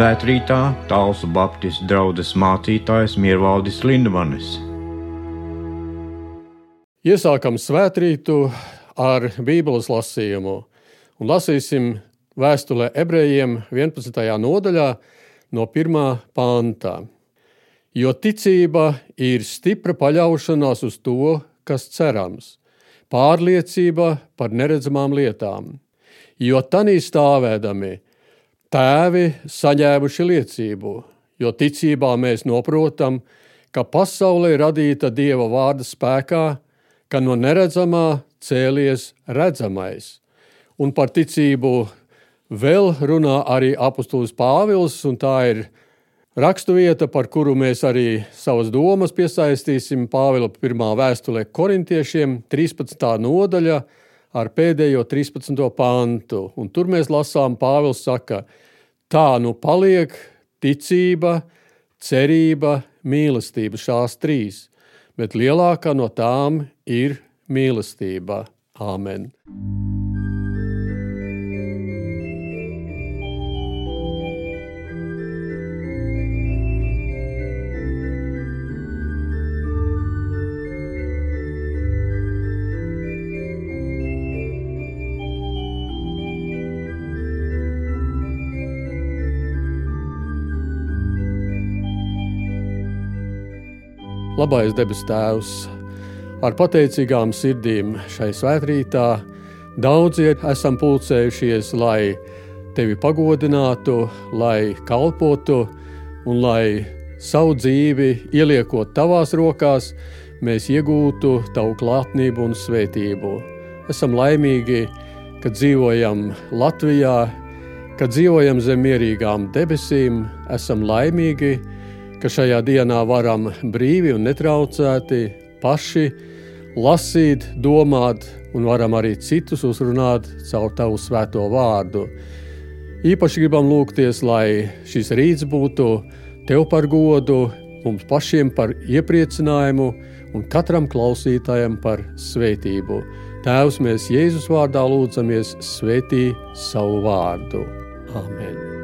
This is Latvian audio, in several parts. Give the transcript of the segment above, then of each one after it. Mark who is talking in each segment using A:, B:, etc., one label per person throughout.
A: Svētrītā Talsu Baptistu draugs mācītājs Miervaldis Lindmanis.
B: Iesākam svētrītu ar Bībeles lasījumu un lasīsim vēstulē ebrejiem 11. nodaļā no 1. pāntā. Jo ticība ir stipra paļaušanās uz to, kas cerams, pārliecība par neredzamām lietām. Jo tanī stāvēdami tēvi saņēmuši liecību, jo ticībā mēs noprotam, ka pasaule ir radīta Dieva vārda spēkā, ka no neredzamā cēlies redzamais. Un par ticību vēl runā arī apustulis Pāvils, un tā ir raksturvieta, par kuru mēs arī savas domas piesaistīsim Pāvila pirmā vēstulē korintiešiem, 13. nodaļa ar pēdējo 13. pantu. Un tur mēs lasām, Pāvils saka, tā nu paliek ticība, cerība, mīlestība šās trīs, bet lielākā no tām ir mīlestība. Āmen! Labais debes Tēvs, ar pateicīgām sirdīm šai svētkrītā daudzi esam pulcējušies, lai tevi pagodinātu, lai kalpotu un lai savu dzīvi ieliekot tavās rokās, mēs iegūtu tavu klātnību un svētību. Esam laimīgi, ka dzīvojam Latvijā, ka dzīvojam zem mierīgām debesīm, esam laimīgi, ka ka šajā dienā varam brīvi un netraucēti paši lasīt, domāt un varam arī citus uzrunāt caur tavu svēto vārdu. Īpaši gribam lūgties, lai šis rīts būtu tev par godu, mums pašiem par iepriecinājumu un katram klausītājam par svētību. Tēvs, mēs Jēzus vārdā lūdzamies, svētī savu vārdu. Amen!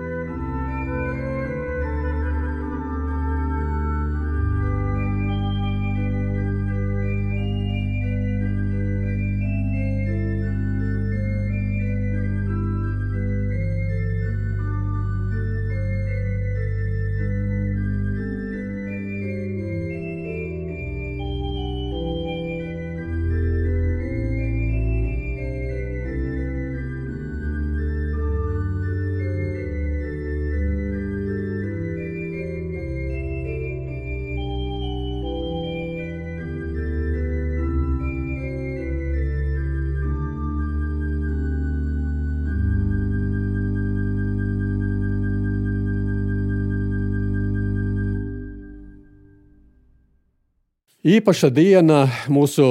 B: Īpaša diena mūsu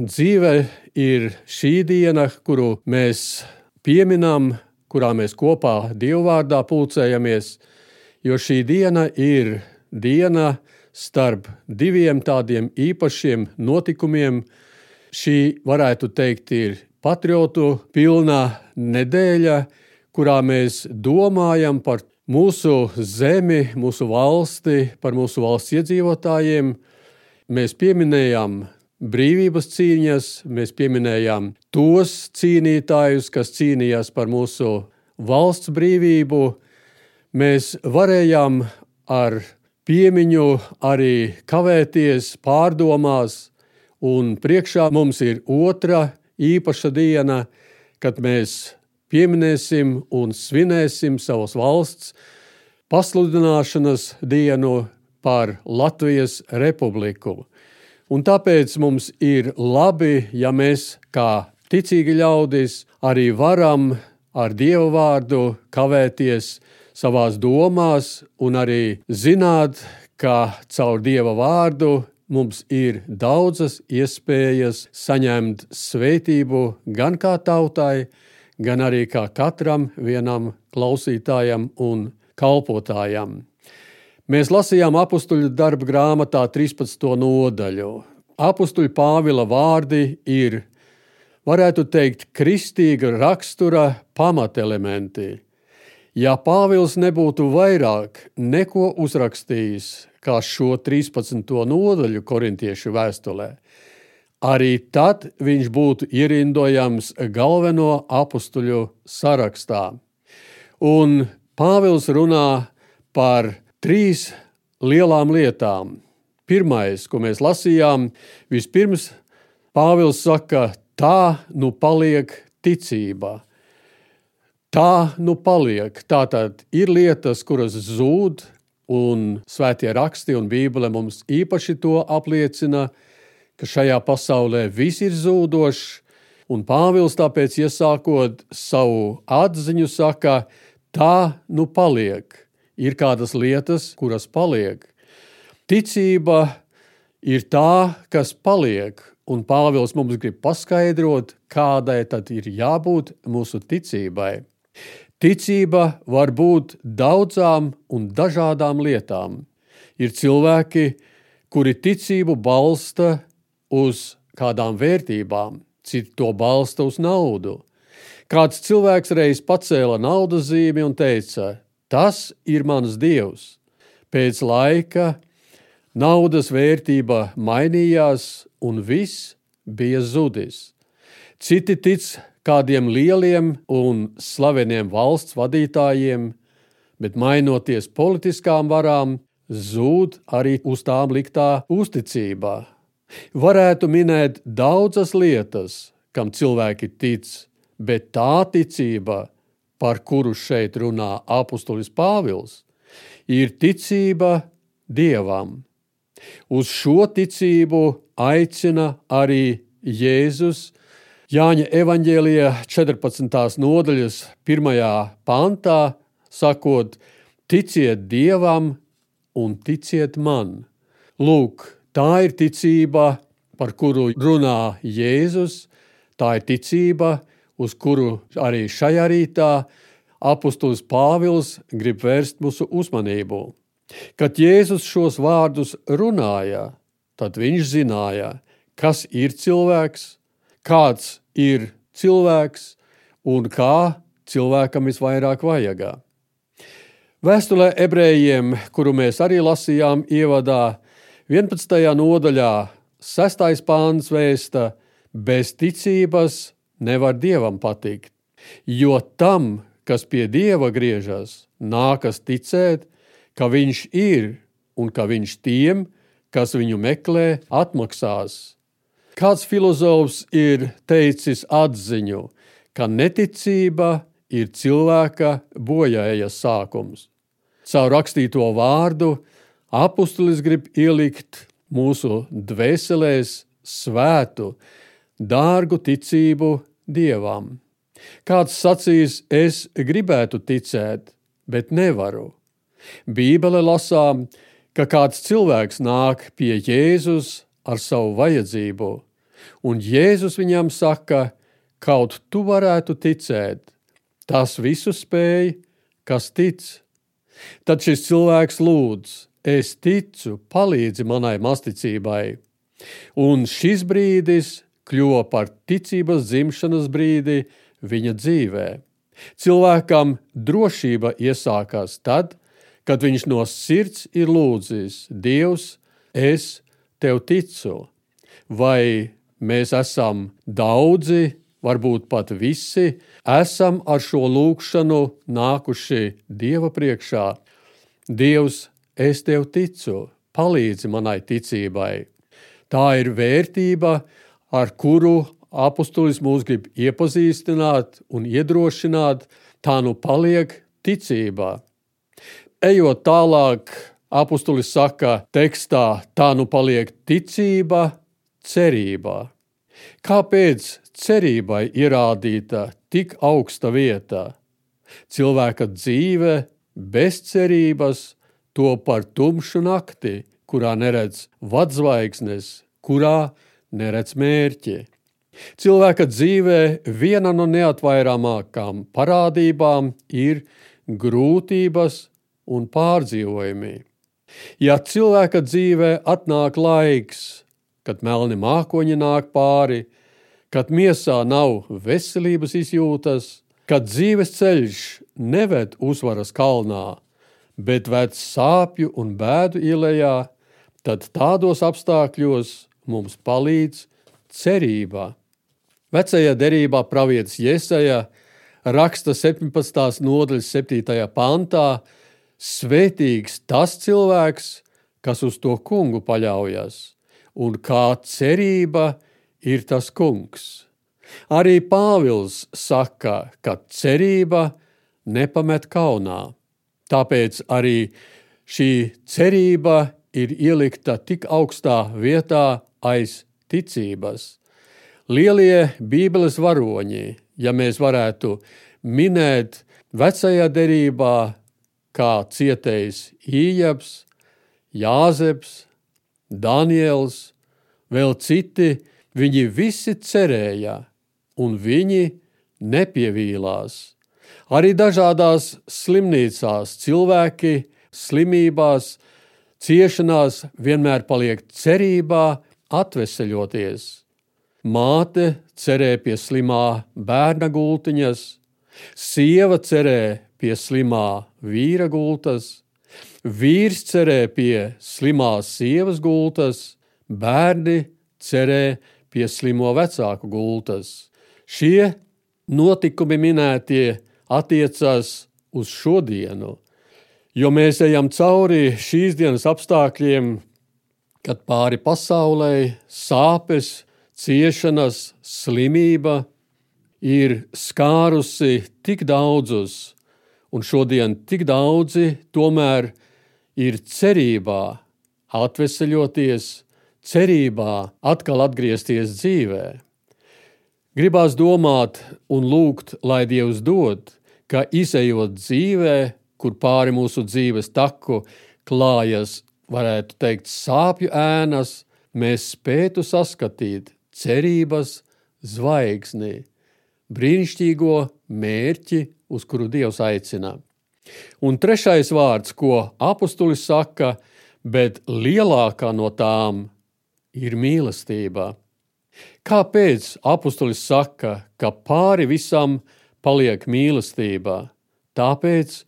B: dzīvē ir šī diena, kuru mēs pieminam, kurā mēs kopā dievvvārdā pulcējamies, jo šī diena ir diena starp diviem tādiem īpašiem notikumiem. Šī, varētu teikt, ir patriotu pilna nedēļa, kurā mēs domājam par mūsu zemi, mūsu valsti, par mūsu valsts iedzīvotājiem, Mēs pieminējām brīvības cīņas, mēs pieminējām tos cīnītājus, kas cīnījās par mūsu valsts brīvību. Mēs varējām ar piemiņu arī kavēties pārdomās, un priekšā mums ir otra īpaša diena, kad mēs pieminēsim un svinēsim savas valsts pasludināšanas dienu par Latvijas republiku. Un tāpēc mums ir labi, ja mēs kā ticīgi ļaudis arī varam ar Dievu vārdu kavēties savās domās un arī zināt, ka caur Dieva vārdu mums ir daudzas iespējas saņemt svētību gan kā tautai, gan arī kā katram vienam klausītājam un kalpotājam. Mēs lasījām apakstuļu darba grāmatā 13. nodaļu. Apakstuļu Pāvila vārdi ir, varētu teikt, kristīga rakstura pamatelementi. Ja Pāvils nebūtu vairāk neko uzrakstījis kā šo 13. nodaļu korintiešu vēstulē, arī tad viņš būtu ierindojams galveno apstuļu sarakstā. Un Pāvils runā par trīs lielām lietām. Pirmais, ko mēs lasījām, vispirms Pāvils saka, tā nu paliek ticība. Tā nu paliek. Tātad ir lietas, kuras zūd, un svētie raksti un Bībele mums īpaši to apliecina, ka šajā pasaulē viss ir zūdošs, un Pāvils tāpēc iesākot savu atziņu saka, tā nu paliek. Ir kādas lietas, kuras paliek. Ticība ir tā, kas paliek, un Pāvils mums grib paskaidrot, kādai tad ir jābūt mūsu ticībai. Ticība var būt daudzām un dažādām lietām. Ir cilvēki, kuri ticību balsta uz kādām vērtībām, citi to balsta uz naudu. Kāds cilvēks reiz pacēla naudas zīmi un teica: Tas ir mans dievs. Pēc laika naudas vērtība mainījās un viss bija zudis. Citi tic kādiem lieliem un slaveniem valsts vadītājiem, bet mainoties politiskām varām, zūd arī uz tām liktā uzticībā. Varētu minēt daudzas lietas, kam cilvēki tic, bet tā ticība, par kuru šeit runā apustulis Pāvils, ir ticība Dievam. Uz šo ticību aicina arī Jēzus Jāņa evanģēlija 14. nodaļas 1. pantā, sakot, ticiet Dievam un ticiet man. Lūk, tā ir ticība, par kuru runā Jēzus, tā ir ticība, uz kuru arī šajā rītā apustulis Pāvils grib vērst mūsu uzmanību. Kad Jēzus šos vārdus runāja, tad viņš zināja, kas ir cilvēks, kāds ir cilvēks un kā cilvēkam visvairāk vajagā. Vēstulē ebrejiem, kuru mēs arī lasījām ievadā, 11. nodaļā, 6. pāns vēsta, bez ticības nevar dievam patikt, jo tam, kas pie dieva griežas, nākas ticēt, ka viņš ir un ka viņš tiem, kas viņu meklē, atmaksās. Kāds filozofs ir teicis atziņu, ka neticība ir cilvēka bojājas sākums. Caur rakstīto vārdu apustulis grib ielikt mūsu dvēselēs svētu, dārgu ticību dievam. Kāds sacīs, es gribētu ticēt, bet nevaru. Bībele lasām, ka kāds cilvēks nāk pie Jēzus ar savu vajadzību, un Jēzus viņam saka, kaut tu varētu ticēt, tas visu spēj, kas tic. Tad šis cilvēks lūdz, es ticu, palīdzi manai masticībai. Un šis brīdis kļuva par ticības dzimšanas brīdi viņa dzīvē. Cilvēkam drošība iesākās tad, kad viņš no sirds ir lūdzis: Dievs, es tev ticu, vai mēs esam daudzi, varbūt pat visi, esam ar šo lūgšanu nākuši Dieva priekšā. Dievs, es tev ticu, palīdzi manai ticībai. Tā ir vērtība, ar kuru apustulis mūs grib iepazīstināt un iedrošināt, tā nu paliek ticībā. Ejot tālāk Apostulis saka, tekstā tā nu paliek ticība, cerībā. Kāpēc cerībai ierādīta tik augsta vieta? Cilvēka dzīve bez cerības to par tumšu nakti, kurā neredz vadzvaigznes, kurā neredz mērķi. Cilvēka dzīvē viena no neatvairāmākām parādībām ir grūtības un pārdzīvojumi. Ja cilvēka dzīvē atnāk laiks, kad melni mākoņi nāk pāri, kad miesā nav veselības izjūtas, kad dzīves ceļš neved uzvaras kalnā, bet ved sāpju un bēdu ielējā, tad tādos apstākļos mums palīdz cerībā. Vecajā derībā pravietis Jēzeja raksta 17. nodaļas 7. pantā: Svētīgs tas cilvēks, kas uz to kungu paļaujas, un kā cerība ir tas kungs. Arī Pāvils saka, ka cerība nepamet kaunā. Tāpēc arī šī cerība ir ielikta tik augstā vietā aiz ticības. Lielie Bībeles varoņi, ja mēs varētu minēt vecajā derībā, kā cietējs Ījabs, Jāzeps, Daniels, vēl citi, viņi visi cerēja, un viņi nepievīlās. Arī dažādās slimnīcās cilvēki slimībās, ciešanās vienmēr paliek cerībā atveseļoties. Māte cerē pie slimā bērna gultiņas, sieva cerē pie slimā vīra gultas, vīrs cerē pie slimās sievas gultas, bērni cerē pie slimo vecāku gultas. Šie notikumi minētie attiecas uz šodienu, jo mēs ejam cauri šīs dienas apstākļiem, kad pāri pasaulē sāpes, ciešanas, slimība ir skārusi tik daudzus, un šodien tik daudzi tomēr ir cerībā atveseļoties, cerībā atkal atgriezties dzīvē. Gribās domāt un lūgt, lai Dievs dod, ka izējot dzīvē, kur pāri mūsu dzīves taku klājas, varētu teikt, sāpju ēnas, mēs spētu saskatīt cerības zvaigzni, brīnišķīgo mērķi, uz kuru Dievs aicina. Un trešais vārds, ko apustulis saka, bet lielākā no tām ir mīlestība. Kāpēc apustulis saka, ka pāri visam paliek mīlestība? Tāpēc,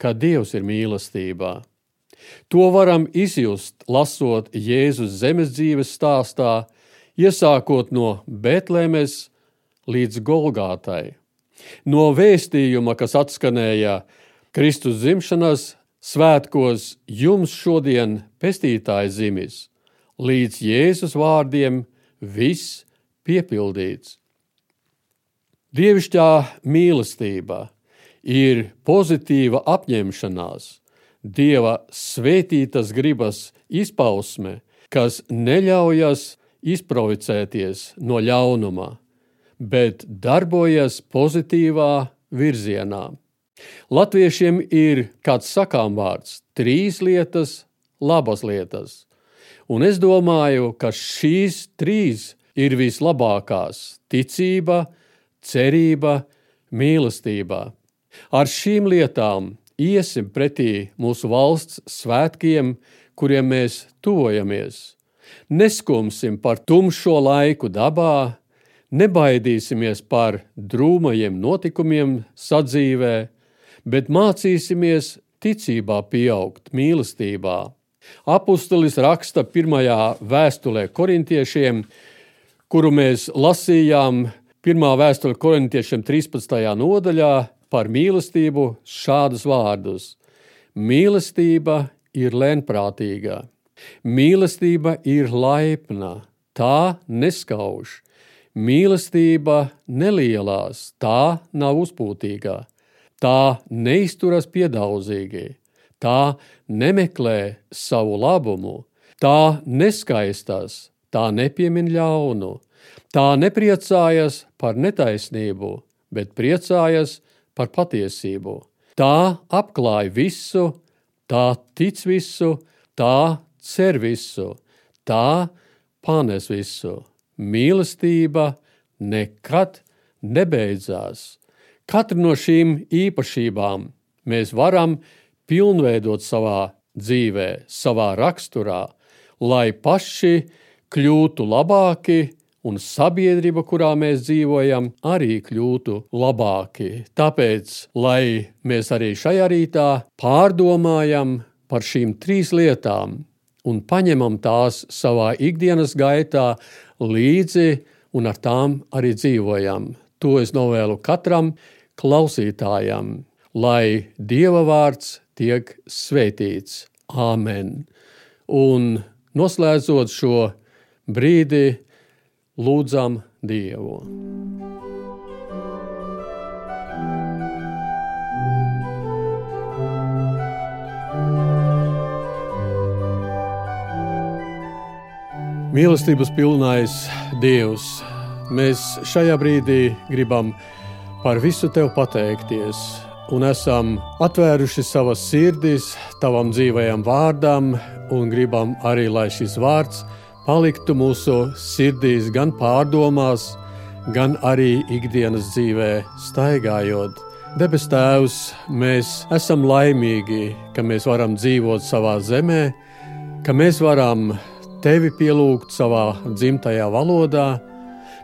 B: ka Dievs ir mīlestībā. To varam izjust, lasot Jēzus zemes dzīves stāstā, iesākot no Betlēmes līdz Golgātai. No vēstījuma, kas atskanēja Kristus dzimšanas svētkos, jums šodien pestītājs zimis, līdz Jēzus vārdiem viss piepildīts. Dievišķā mīlestība ir pozitīva apņemšanās, Dieva svētītas gribas izpausme, kas neļaujas izprovocēties no ļaunuma, bet darbojas pozitīvā virzienā. Latviešiem ir kāds sakām vārds - trīs lietas, labas lietas. Un es domāju, ka šīs trīs ir vislabākās - ticība, cerība, mīlestība. Ar šīm lietām iesim pretī mūsu valsts svētkiem, kuriem mēs tuvojamies. Neskumsim par tumšo laiku dabā, nebaidīsimies par drūmajiem notikumiem sadzīvē, bet mācīsimies ticībā pieaugt, mīlestībā. Apostolis raksta pirmajā vēstulē korintiešiem, kuru mēs lasījām pirmā vēstule korintiešiem 13. nodaļā par mīlestību šādus vārdus: Mīlestība ir lēnprātīga, mīlestība ir laipna, tā neskauž, mīlestība nelielās, tā nav uzpūtīgā, tā neizturas piedaudzīgi, tā nemeklē savu labumu, tā neskaistās, tā nepiemin ļaunu, tā nepriecājas par netaisnību, bet priecājas par patiesību. Tā apklāj visu, tā tic visu, tā cer visu, tā panes visu. Mīlestība nekad nebeidzās. Katru no šīm īpašībām mēs varam pilnveidot savā dzīvē, savā raksturā, lai paši kļūtu labāki un sabiedrība, kurā mēs dzīvojam, arī kļūtu labāki. Tāpēc, lai mēs arī šajā rītā pārdomājam par šīm trīs lietām un paņemam tās savā ikdienas gaitā līdzi un ar tām arī dzīvojam. To es novēlu katram klausītājam, lai Dieva vārds tiek svētīts. Āmen! Un noslēdzot šo brīdi, lūdzam Dievu. Mīlestības pilnais Dievs, mēs šajā brīdī gribam par visu Tev pateikties un esam atvēruši savas sirdis Tavam dzīvajam vārdam un gribam arī, lai šis vārds paliktu mūsu sirdīs, gan pārdomās, gan arī ikdienas dzīvē staigājot. Debes Tēvs, mēs esam laimīgi, ka mēs varam dzīvot savā zemē, ka mēs varam Tevi pielūgt savā dzimtajā valodā.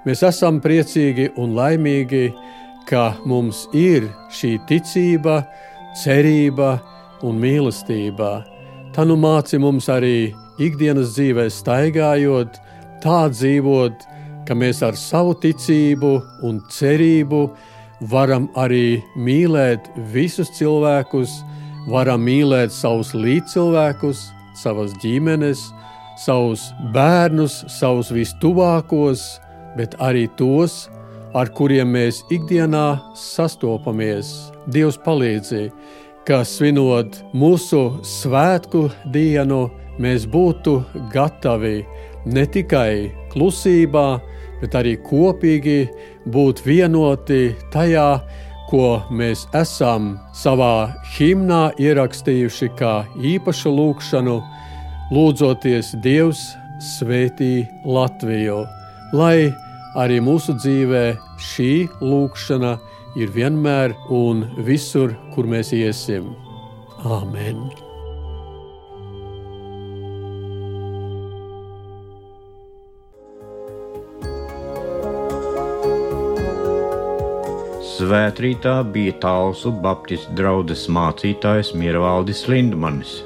B: Mēs esam priecīgi un laimīgi, ka mums ir šī ticība, cerība un mīlestība. Tā nu māci mums arī ikdienas dzīvē staigājot, tā dzīvot, ka mēs ar savu ticību un cerību varam arī mīlēt visus cilvēkus, varam mīlēt savus līdzcilvēkus, savas ģimenes, savus bērnus, savus vistuvākos, bet arī tos, ar kuriem mēs ikdienā sastopamies. Dievs palīdzi, ka svinot mūsu svētku dienu, mēs būtu gatavi ne tikai klusībā, bet arī kopīgi būt vienoti tajā, ko mēs esam savā himnā ierakstījuši kā īpašu lūgšanu, lūdzoties Dievs svētī Latviju, lai arī mūsu dzīvē šī lūkšana ir vienmēr un visur, kur mēs iesim. Āmen!
A: Svētrītā bija Talsu Baptistu draugs mācītājs Miervaldis Lindmanis.